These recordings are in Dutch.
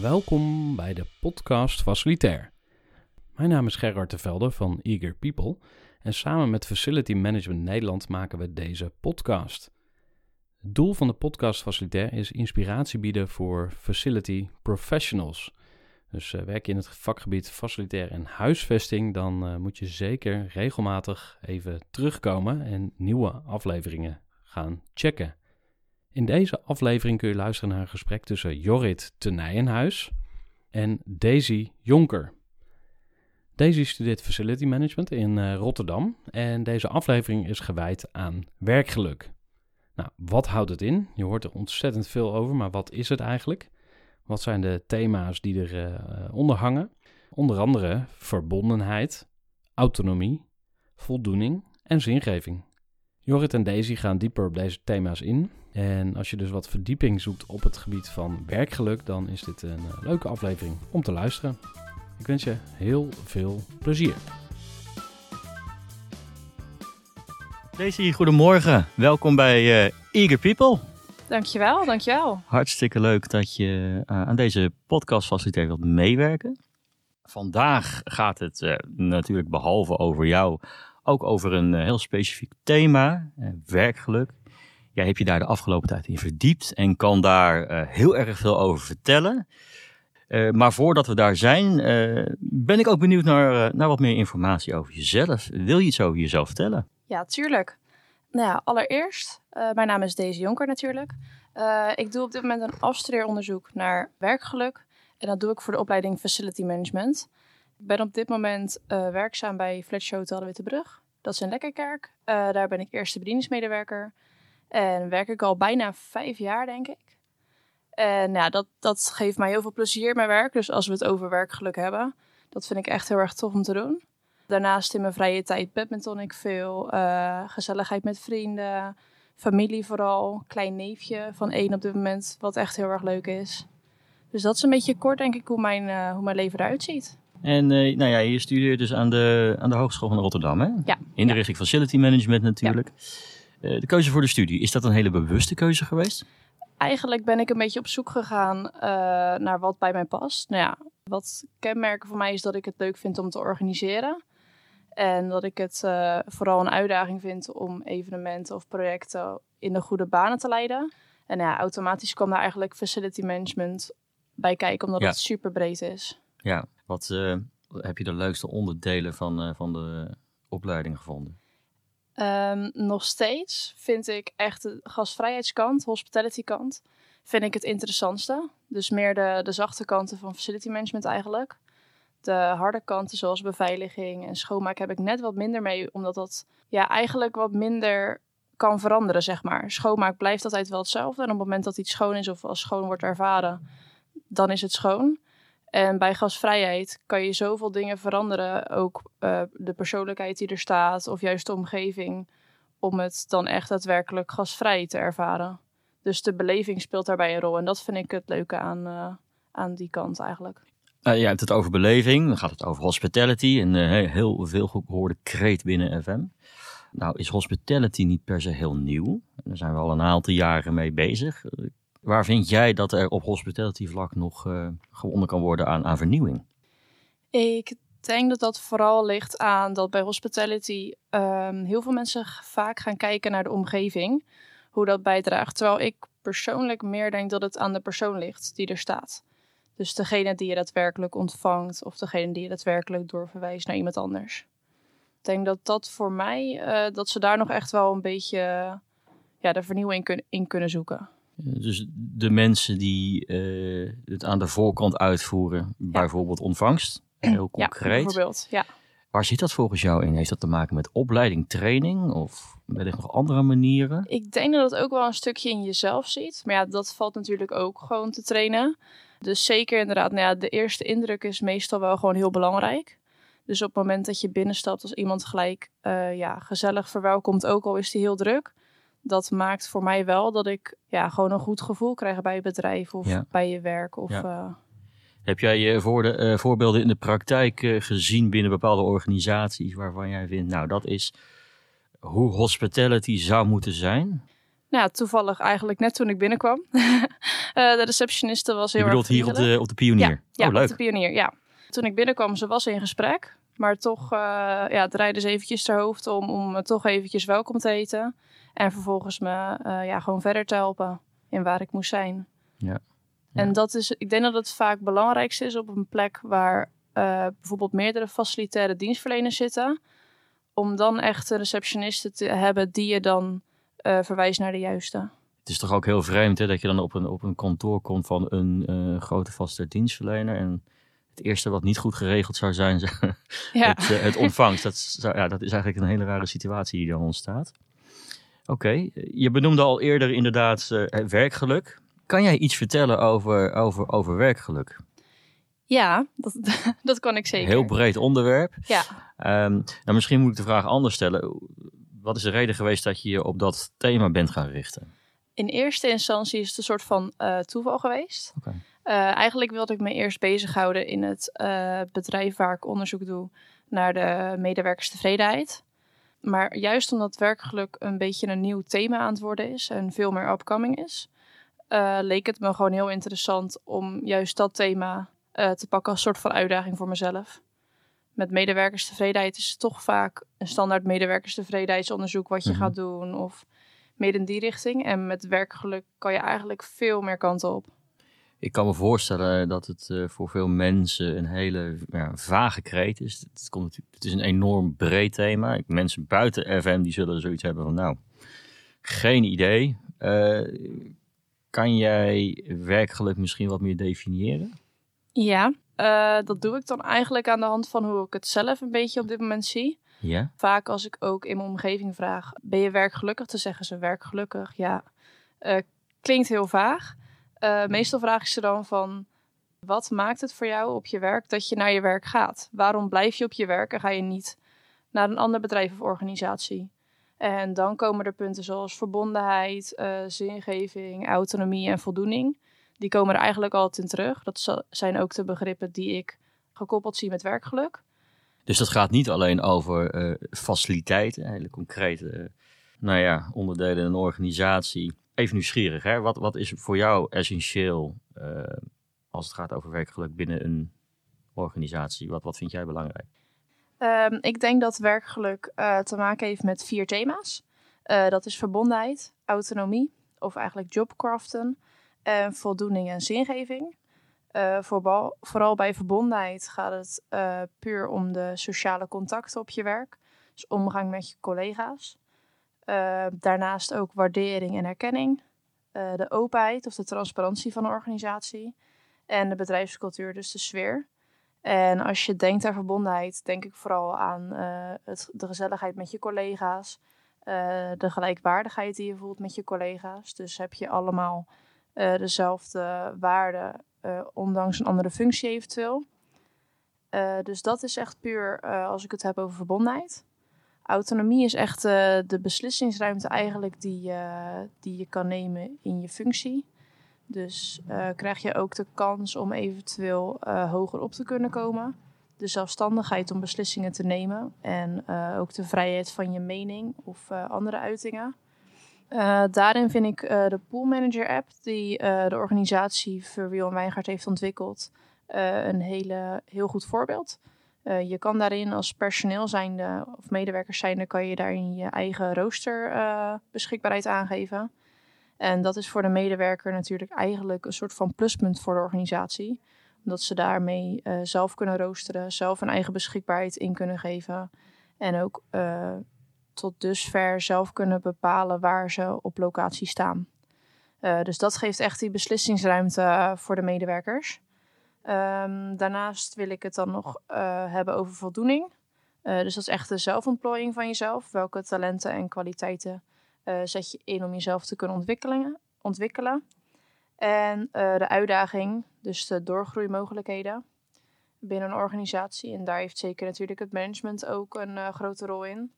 Welkom bij de podcast Facilitair. Mijn naam is Gerard de Velde van Eager People en samen met Facility Management Nederland maken we deze podcast. Het doel van de podcast Facilitair is inspiratie bieden voor facility professionals. Dus uh, werk je in het vakgebied facilitair en huisvesting, dan uh, moet je zeker regelmatig even terugkomen en nieuwe afleveringen gaan checken. In deze aflevering kun je luisteren naar een gesprek tussen Jorrit Tenijenhuis en Daisy Jonker. Daisy studeert Facility Management in uh, Rotterdam en deze aflevering is gewijd aan werkgeluk. Nou, wat houdt het in? Je hoort er ontzettend veel over, maar wat is het eigenlijk? Wat zijn de thema's die eronder uh, hangen? Onder andere verbondenheid, autonomie, voldoening en zingeving. Jorrit en Daisy gaan dieper op deze thema's in. En als je dus wat verdieping zoekt op het gebied van werkgeluk, dan is dit een uh, leuke aflevering om te luisteren. Ik wens je heel veel plezier. Daisy, goedemorgen. Welkom bij uh, Eager People. Dankjewel, dankjewel. Hartstikke leuk dat je uh, aan deze podcast faciliteer wilt meewerken. Vandaag gaat het uh, natuurlijk behalve over jou ook over een uh, heel specifiek thema, werkgeluk. Hebt je daar de afgelopen tijd in verdiept en kan daar heel erg veel over vertellen. maar voordat we daar zijn, ben ik ook benieuwd naar, naar wat meer informatie over jezelf. Wil je iets over jezelf vertellen? Ja, tuurlijk. Nou ja, allereerst, mijn naam is Daisy Jonker natuurlijk. Ik doe op dit moment een afstudeeronderzoek naar werkgeluk. En dat doe ik voor de opleiding Facility Management. Ik ben op dit moment werkzaam bij Fletcher Hotel de Wittebrug. Dat is in Lekkerkerk. daar ben ik eerste bedieningsmedewerker. En werk ik al bijna vijf jaar, denk ik. En ja, dat, dat geeft mij heel veel plezier in mijn werk. Dus als we het over werkgeluk hebben, dat vind ik echt heel erg tof om te doen. Daarnaast in mijn vrije tijd badminton ik veel. Uh, gezelligheid met vrienden. Familie vooral. Klein neefje van één op dit moment. Wat echt heel erg leuk is. Dus dat is een beetje kort denk ik hoe mijn, uh, hoe mijn leven eruit ziet. En uh, nou ja, je studeert dus aan de, aan de Hogeschool van Rotterdam hè? Ja. In de ja. richting Facility Management natuurlijk. Ja. De keuze voor de studie, is dat een hele bewuste keuze geweest? Eigenlijk ben ik een beetje op zoek gegaan naar wat bij mij past. Nou ja, wat kenmerken voor mij is dat ik het leuk vind om te organiseren. En dat ik het uh, vooral een uitdaging vind om evenementen of projecten in de goede banen te leiden. En ja, automatisch kwam daar eigenlijk facility management bij kijken, omdat ja. het super breed is. Ja, wat uh, heb je de leukste onderdelen van, uh, van de opleiding gevonden? Um, nog steeds vind ik echt de gastvrijheidskant, hospitality kant, vind ik het interessantste. Dus meer de, de zachte kanten van facility management eigenlijk. De harde kanten zoals beveiliging en schoonmaak heb ik net wat minder mee, omdat dat ja, eigenlijk wat minder kan veranderen, zeg maar. Schoonmaak blijft altijd wel hetzelfde. En op het moment dat iets schoon is of als schoon wordt ervaren, dan is het schoon. En bij gasvrijheid kan je zoveel dingen veranderen. Ook uh, de persoonlijkheid die er staat of juist de omgeving. Om het dan echt daadwerkelijk gasvrij te ervaren. Dus de beleving speelt daarbij een rol. En dat vind ik het leuke aan, uh, aan die kant eigenlijk. Uh, je hebt het over beleving, dan gaat het over hospitality. Een heel veel gehoorde kreet binnen FM. Nou is hospitality niet per se heel nieuw. Daar zijn we al een aantal jaren mee bezig. Waar vind jij dat er op hospitality vlak nog uh, gewonnen kan worden aan, aan vernieuwing? Ik denk dat dat vooral ligt aan dat bij hospitality um, heel veel mensen vaak gaan kijken naar de omgeving. Hoe dat bijdraagt. Terwijl ik persoonlijk meer denk dat het aan de persoon ligt die er staat. Dus degene die je daadwerkelijk ontvangt of degene die je daadwerkelijk doorverwijst naar iemand anders. Ik denk dat dat voor mij, uh, dat ze daar nog echt wel een beetje ja, de vernieuwing kun in kunnen zoeken. Dus de mensen die uh, het aan de voorkant uitvoeren, ja. bijvoorbeeld ontvangst, heel concreet. Ja, bijvoorbeeld, ja. Waar zit dat volgens jou in? Heeft dat te maken met opleiding, training of wellicht nog andere manieren? Ik denk dat het ook wel een stukje in jezelf ziet. Maar ja, dat valt natuurlijk ook gewoon te trainen. Dus zeker inderdaad, nou ja, de eerste indruk is meestal wel gewoon heel belangrijk. Dus op het moment dat je binnenstapt als iemand gelijk uh, ja, gezellig verwelkomt, ook al is die heel druk. Dat maakt voor mij wel dat ik ja, gewoon een goed gevoel krijg bij je bedrijf of ja. bij je werk. Of, ja. uh... Heb jij je voor de, uh, voorbeelden in de praktijk uh, gezien binnen bepaalde organisaties waarvan jij vindt, nou dat is hoe hospitality zou moeten zijn? Nou, toevallig eigenlijk net toen ik binnenkwam. Eh, de receptioniste was heel Je bedoelt erg hier op de, op de pionier? Ja, oh, leuk. op de pionier, ja. Toen ik binnenkwam, ze was in gesprek. Maar toch uh, ja, draaide ze eventjes ter hoofd om, om toch eventjes welkom te heten. En vervolgens me uh, ja, gewoon verder te helpen in waar ik moest zijn. Ja. ja. En dat is, ik denk dat het vaak het belangrijkste is op een plek waar uh, bijvoorbeeld meerdere facilitaire dienstverleners zitten. Om dan echt een receptioniste te hebben die je dan uh, verwijst naar de juiste. Het is toch ook heel vreemd hè, dat je dan op een, op een kantoor komt van een uh, grote vaste dienstverlener. En het eerste wat niet goed geregeld zou zijn, ja. het, het, ontvangst. Dat, zou, ja, dat is eigenlijk een hele rare situatie die dan ontstaat. Oké, okay. je benoemde al eerder inderdaad uh, werkgeluk. Kan jij iets vertellen over, over, over werkgeluk? Ja, dat, dat kan ik zeker. Heel breed onderwerp. Ja. Um, nou, misschien moet ik de vraag anders stellen. Wat is de reden geweest dat je je op dat thema bent gaan richten? In eerste instantie is het een soort van uh, toeval geweest. Okay. Uh, eigenlijk wilde ik me eerst bezighouden in het uh, bedrijf waar ik onderzoek doe naar de medewerkerstevredenheid. Maar juist omdat werkgeluk een beetje een nieuw thema aan het worden is en veel meer upcoming is, uh, leek het me gewoon heel interessant om juist dat thema uh, te pakken als soort van uitdaging voor mezelf. Met medewerkerstevredenheid is het toch vaak een standaard medewerkerstevredenheidsonderzoek wat je Mhm. gaat doen of meer in die richting. En met werkgeluk kan je eigenlijk veel meer kanten op. Ik kan me voorstellen dat het uh, voor veel mensen een hele ja, vage kreet is. Het, komt het is een enorm breed thema. Mensen buiten FM die zullen zoiets hebben van nou, geen idee. Uh, kan jij werkgeluk misschien wat meer definiëren? Ja, uh, dat doe ik dan eigenlijk aan de hand van hoe ik het zelf een beetje op dit moment zie. Ja? Vaak als ik ook in mijn omgeving vraag, ben je werkgelukkig? Dan zeggen ze werkgelukkig. Ja, klinkt heel vaag. Uh, meestal vraag ik ze dan van, wat maakt het voor jou op je werk dat je naar je werk gaat? Waarom blijf je op je werk en ga je niet naar een ander bedrijf of organisatie? En dan komen er punten zoals verbondenheid, uh, zingeving, autonomie en voldoening. Die komen er eigenlijk altijd in terug. Dat zijn ook de begrippen die ik gekoppeld zie met werkgeluk. Dus dat gaat niet alleen over uh, faciliteiten, hele concrete nou ja, onderdelen in een organisatie even nieuwsgierig, hè? Wat, wat is voor jou essentieel uh, als het gaat over werkgeluk binnen een organisatie? Wat, wat vind jij belangrijk? Um, ik denk dat werkgeluk uh, te maken heeft met vier thema's. Uh, dat is verbondenheid, autonomie, of eigenlijk jobcraften, en voldoening en zingeving. Voorbal, vooral bij verbondenheid gaat het puur om de sociale contacten op je werk. Dus omgang met je collega's. Uh, daarnaast ook waardering en erkenning, uh, de openheid of de transparantie van een organisatie en de bedrijfscultuur, dus de sfeer. En als je denkt aan verbondenheid, denk ik vooral aan uh, het, de gezelligheid met je collega's, de gelijkwaardigheid die je voelt met je collega's. Dus heb je allemaal dezelfde waarden, ondanks een andere functie eventueel. dus dat is echt puur als ik het heb over verbondenheid. Autonomie is echt uh, de beslissingsruimte eigenlijk die, uh, die je kan nemen in je functie. Dus uh, krijg je ook de kans om eventueel hoger op te kunnen komen. De zelfstandigheid om beslissingen te nemen. En ook de vrijheid van je mening of andere uitingen. daarin vind ik de Pool Manager app die de organisatie Verwiel en Wijngaard heeft ontwikkeld een hele, heel goed voorbeeld. Uh, je kan daarin als personeel zijnde of medewerkers zijnde, kan je daarin je eigen rooster uh, beschikbaarheid aangeven. En dat is voor de medewerker natuurlijk eigenlijk een soort van pluspunt voor de organisatie. Omdat ze daarmee uh, zelf kunnen roosteren, zelf een eigen beschikbaarheid in kunnen geven. En ook tot dusver zelf kunnen bepalen waar ze op locatie staan. dus dat geeft echt die beslissingsruimte voor de medewerkers. Um, daarnaast wil ik het dan nog uh, hebben over voldoening. Uh, dus dat is echt de zelfontplooiing van jezelf. Welke talenten en kwaliteiten uh, zet je in om jezelf te kunnen ontwikkelen? ontwikkelen. En de uitdaging, dus de doorgroeimogelijkheden binnen een organisatie. En daar heeft zeker natuurlijk het management ook een grote rol in.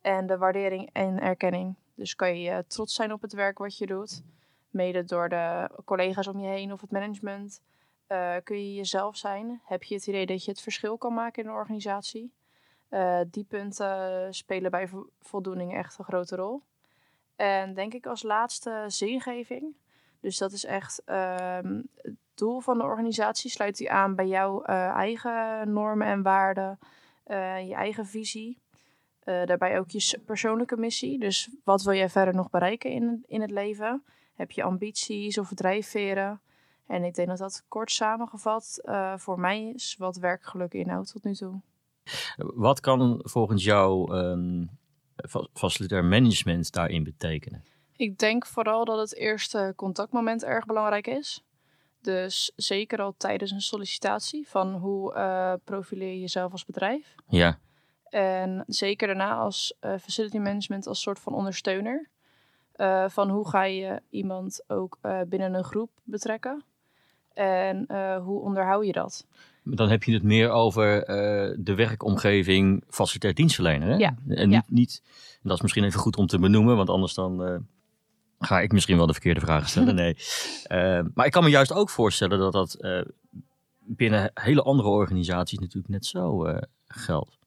En de waardering en erkenning. Dus kan je trots zijn op het werk wat je doet. Mede door de collega's om je heen of het management. Uh, kun je jezelf zijn? Heb je het idee dat je het verschil kan maken in een organisatie? Uh, die punten spelen bij vo voldoening echt een grote rol. En denk ik als laatste zingeving. Dus dat is echt ehm, het doel van de organisatie. Sluit die aan bij jouw eh, eigen normen en waarden, eh, je eigen visie. Eh, daarbij ook je persoonlijke missie. Dus wat wil jij verder nog bereiken in, in het leven? Heb je ambities of drijfveren? En ik denk dat dat kort samengevat eh, voor mij is wat werkgeluk inhoudt tot nu toe. Wat kan volgens jou fa- facilitair management daarin betekenen? Ik denk vooral dat het eerste contactmoment erg belangrijk is. Dus zeker al tijdens een sollicitatie van hoe eh, profileer je jezelf als bedrijf. Ja, En zeker daarna als eh, facility management als soort van ondersteuner. Van hoe ga je iemand ook binnen een groep betrekken. En eh, hoe onderhoud je dat? dan heb je het meer over eh, de werkomgeving facilitair dienstverlener. Hè? Ja, En ja. niet, niet, dat is misschien even goed om te benoemen, want anders dan eh, ga ik misschien wel de verkeerde vragen stellen. Nee. Maar ik kan me juist ook voorstellen dat dat binnen hele andere organisaties natuurlijk net zo geldt.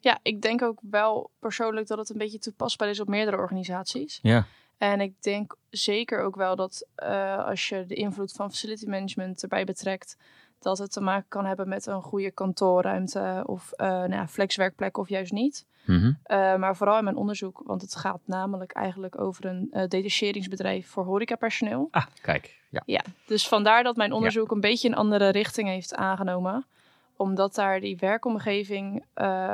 Ja, ik denk ook wel persoonlijk dat het een beetje toepasbaar is op meerdere organisaties. Ja, En ik denk zeker ook wel dat eh, als je de invloed van facility management erbij betrekt, dat het te maken kan hebben met een goede kantoorruimte of eh nou ja, flexwerkplek of juist niet. Mhm. Eh, maar vooral in mijn onderzoek, want het gaat namelijk eigenlijk over een eh detacheringsbedrijf voor horecapersoneel. Ah, kijk. Ja. Ja, dus vandaar dat mijn onderzoek een beetje een andere richting heeft aangenomen. Omdat daar die werkomgeving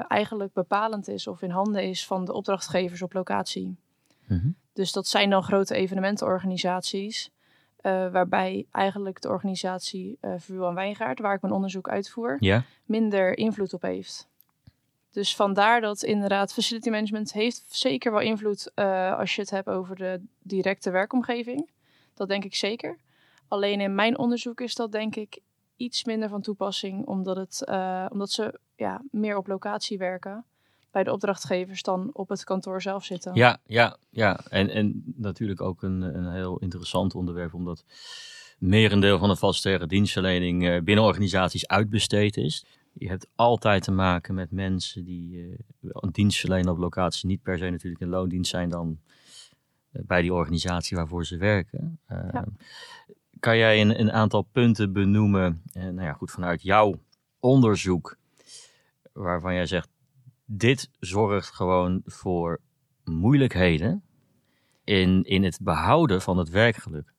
eigenlijk bepalend is of in handen is van de opdrachtgevers op locatie. Mhm. Dus dat zijn dan grote evenementenorganisaties. eh, waarbij eigenlijk de organisatie eh Vuur en Wijngaard, waar ik mijn onderzoek uitvoer, minder invloed op heeft. Dus vandaar dat inderdaad facility management heeft zeker wel invloed eh, als je het hebt over de directe werkomgeving. Dat denk ik zeker. Alleen in mijn onderzoek is dat denk ik iets minder van toepassing, omdat, het, omdat ze ja, meer op locatie werken bij de opdrachtgevers dan op het kantoor zelf zitten. Ja, ja, ja. En, en natuurlijk ook een, een heel interessant onderwerp, omdat merendeel van de facilitaire dienstverlening eh, binnen organisaties uitbesteed is. Je hebt altijd te maken met mensen die wel een dienst verlenen op locatie, niet per se natuurlijk in loondienst zijn dan eh, bij die organisatie waarvoor ze werken. Eh, Ja. Kan jij een, een aantal punten benoemen, eh, nou ja, goed, vanuit jouw onderzoek, waarvan jij zegt, dit zorgt gewoon voor moeilijkheden in, in het behouden van het werkgeluk.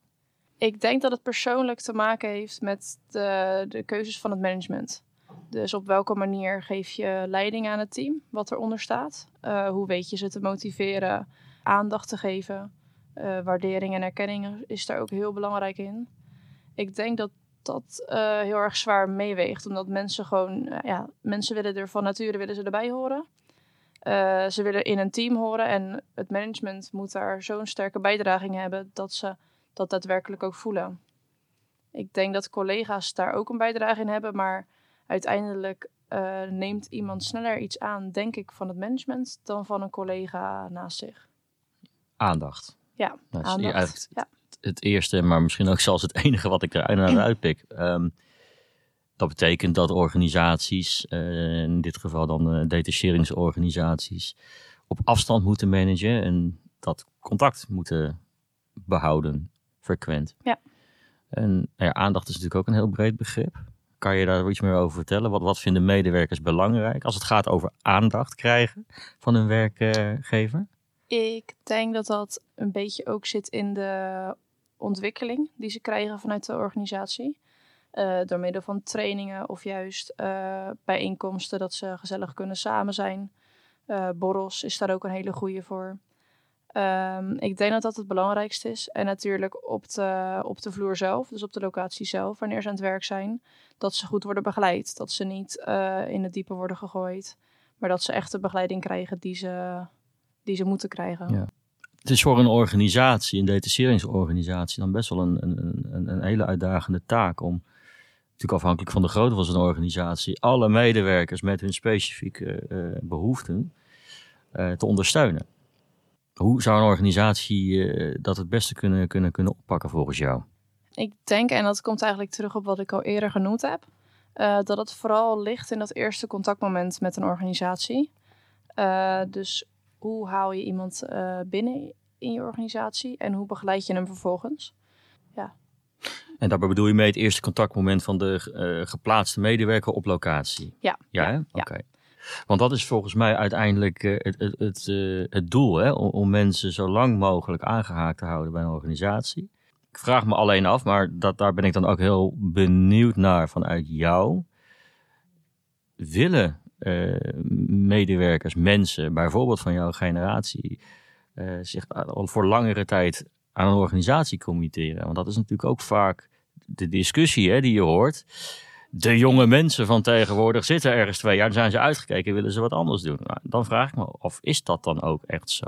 Ik denk dat het persoonlijk te maken heeft met de, de keuzes van het management. Dus op welke manier geef je leiding aan het team, wat eronder staat? Eh, hoe weet je ze te motiveren, aandacht te geven? Eh, waardering en erkenning is daar ook heel belangrijk in. Ik denk dat dat eh, heel erg zwaar meeweegt, omdat mensen gewoon, eh, ja, mensen willen er van nature willen ze erbij horen. Eh, ze willen in een team horen en het management moet daar zo'n sterke bijdraging hebben dat ze dat daadwerkelijk ook voelen. Ik denk dat collega's daar ook een bijdrage in hebben, maar uiteindelijk neemt iemand sneller iets aan, denk ik, van het management dan van een collega naast zich. Aandacht. Ja, aandacht. Ja. Het eerste, maar misschien ook zelfs het enige wat ik eruit uitpik. Ehm, dat betekent dat organisaties, eh, in dit geval dan eh detacheringsorganisaties, op afstand moeten managen en dat contact moeten behouden, frequent. Ja. En nou ja, aandacht is natuurlijk ook een heel breed begrip. Kan je daar iets meer over vertellen? Wat, wat vinden medewerkers belangrijk als het gaat over aandacht krijgen van een werkgever? Ik denk dat dat een beetje ook zit in de ontwikkeling die ze krijgen vanuit de organisatie. Eh, door middel van trainingen of juist eh, bijeenkomsten dat ze gezellig kunnen samen zijn. Eh, borrels is daar ook een hele goede voor. Ehm, ik denk dat dat het belangrijkste is. En natuurlijk op de, op de vloer zelf, dus op de locatie zelf, wanneer ze aan het werk zijn, dat ze goed worden begeleid. Dat ze niet in het diepe worden gegooid, maar dat ze echt de begeleiding krijgen die ze, die ze moeten krijgen. Ja. Het is voor een organisatie, een detacheringsorganisatie, dan best wel een, een, een, een hele uitdagende taak om, natuurlijk afhankelijk van de grootte van zo'n organisatie, alle medewerkers met hun specifieke eh, behoeften eh, te ondersteunen. Hoe zou een organisatie eh, dat het beste kunnen, kunnen, kunnen oppakken volgens jou? Ik denk, en dat komt eigenlijk terug op wat ik al eerder genoemd heb, dat het vooral ligt in dat eerste contactmoment met een organisatie. Dus hoe haal je iemand eh, binnen in je organisatie en hoe begeleid je hem vervolgens? En daarbij bedoel je mee het eerste contactmoment van de eh, geplaatste medewerker op locatie? Ja. Ja, oké. Want dat is volgens mij uiteindelijk eh, het, het, het, het doel, hè? Om, om mensen zo lang mogelijk aangehaakt te houden bij een organisatie. Ik vraag me alleen af, maar dat, daar ben ik dan ook heel benieuwd naar vanuit jou. Willen eh, medewerkers, mensen, bijvoorbeeld van jouw generatie, eh, zich al voor langere tijd aan een organisatie committeren? Want dat is natuurlijk ook vaak de discussie hè, die je hoort. De jonge mensen van tegenwoordig zitten ergens twee jaar, dan zijn ze uitgekeken, willen ze wat anders doen. Nou, dan vraag ik me af, is dat dan ook echt zo?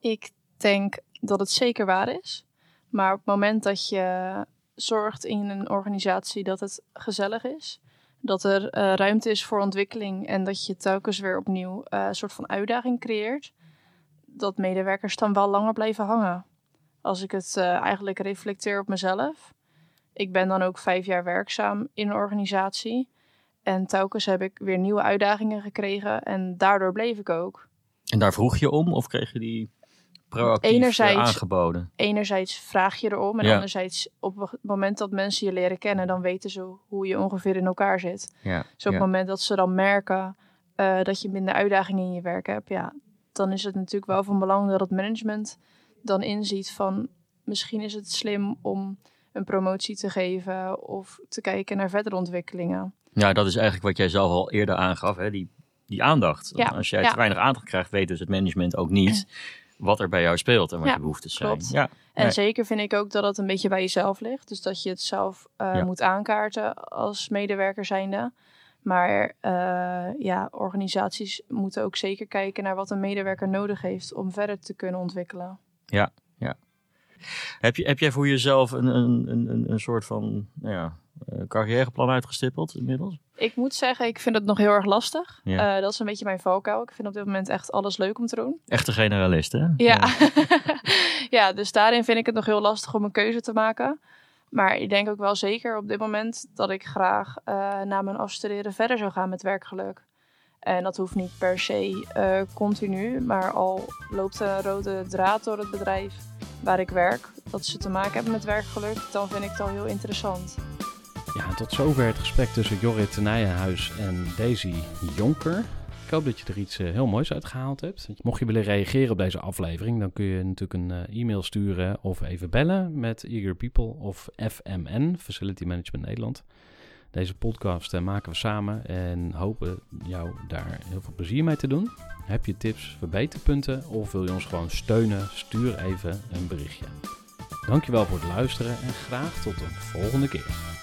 Ik denk dat het zeker waar is. Maar op het moment dat je zorgt in een organisatie dat het gezellig is, dat er eh, ruimte is voor ontwikkeling en dat je telkens weer opnieuw eh, een soort van uitdaging creëert, dat medewerkers dan wel langer blijven hangen. Als ik het eh, eigenlijk reflecteer op mezelf. Ik ben dan ook vijf jaar werkzaam in een organisatie. En telkens heb ik weer nieuwe uitdagingen gekregen en daardoor bleef ik ook. En daar vroeg je om of kreeg je die proactief eh, Enerzijds- aangeboden? enerzijds vraag je erom en Ja. anderzijds op het moment dat mensen je leren kennen, dan weten ze hoe je ongeveer in elkaar zit. Ja, Dus op het moment dat ze dan merken eh, dat je minder uitdagingen in je werk hebt, ja, dan is het natuurlijk wel van belang dat het management dan inziet van misschien is het slim om een promotie te geven of te kijken naar verdere ontwikkelingen. Ja, dat is eigenlijk wat jij zelf al eerder aangaf, hè? Die, die aandacht. Ja, Als jij ja. te weinig aandacht krijgt, weet dus het management ook niet wat er bij jou speelt en wat Ja, je behoeftes zijn. klopt. Ja, En Nee. zeker vind ik ook dat het een beetje bij jezelf ligt. Dus dat je het zelf eh, Ja. moet aankaarten als medewerker zijnde. Maar eh, ja, organisaties moeten ook zeker kijken naar wat een medewerker nodig heeft om verder te kunnen ontwikkelen. Heb, je, heb jij voor jezelf een, een, een, een- soort van nou ja, eh, carrièreplan uitgestippeld inmiddels? Ik moet zeggen, ik vind het nog heel erg lastig. Ja. Eh, dat is een beetje mijn valkuil. Ik vind op dit moment echt alles leuk om te doen. Echte generalist, hè? Ja. ja, dus daarin vind ik het nog heel lastig om een keuze te maken. Maar ik denk ook wel zeker op dit moment dat ik graag eh, na mijn afstuderen verder zou gaan met werkgeluk. En dat hoeft niet per se eh, continu, maar al loopt een rode draad door het bedrijf waar ik werk, dat ze te maken hebben met werkgeluk, dan vind ik het al heel interessant. Ja, tot zover het gesprek tussen Jorrit Nijenhuis en Daisy Jonker. Ik hoop dat je er iets eh, heel moois uit gehaald hebt. Mocht je willen reageren op deze aflevering, dan kun je natuurlijk een eh, e-mail sturen of even bellen met Eager People of FMN, Facility Management Nederland. Deze podcast eh, maken we samen en hopen jou daar heel veel plezier mee te doen. Heb je tips, verbeterpunten of wil je ons gewoon steunen? Stuur even een berichtje. Dankjewel voor het luisteren en graag tot een volgende keer.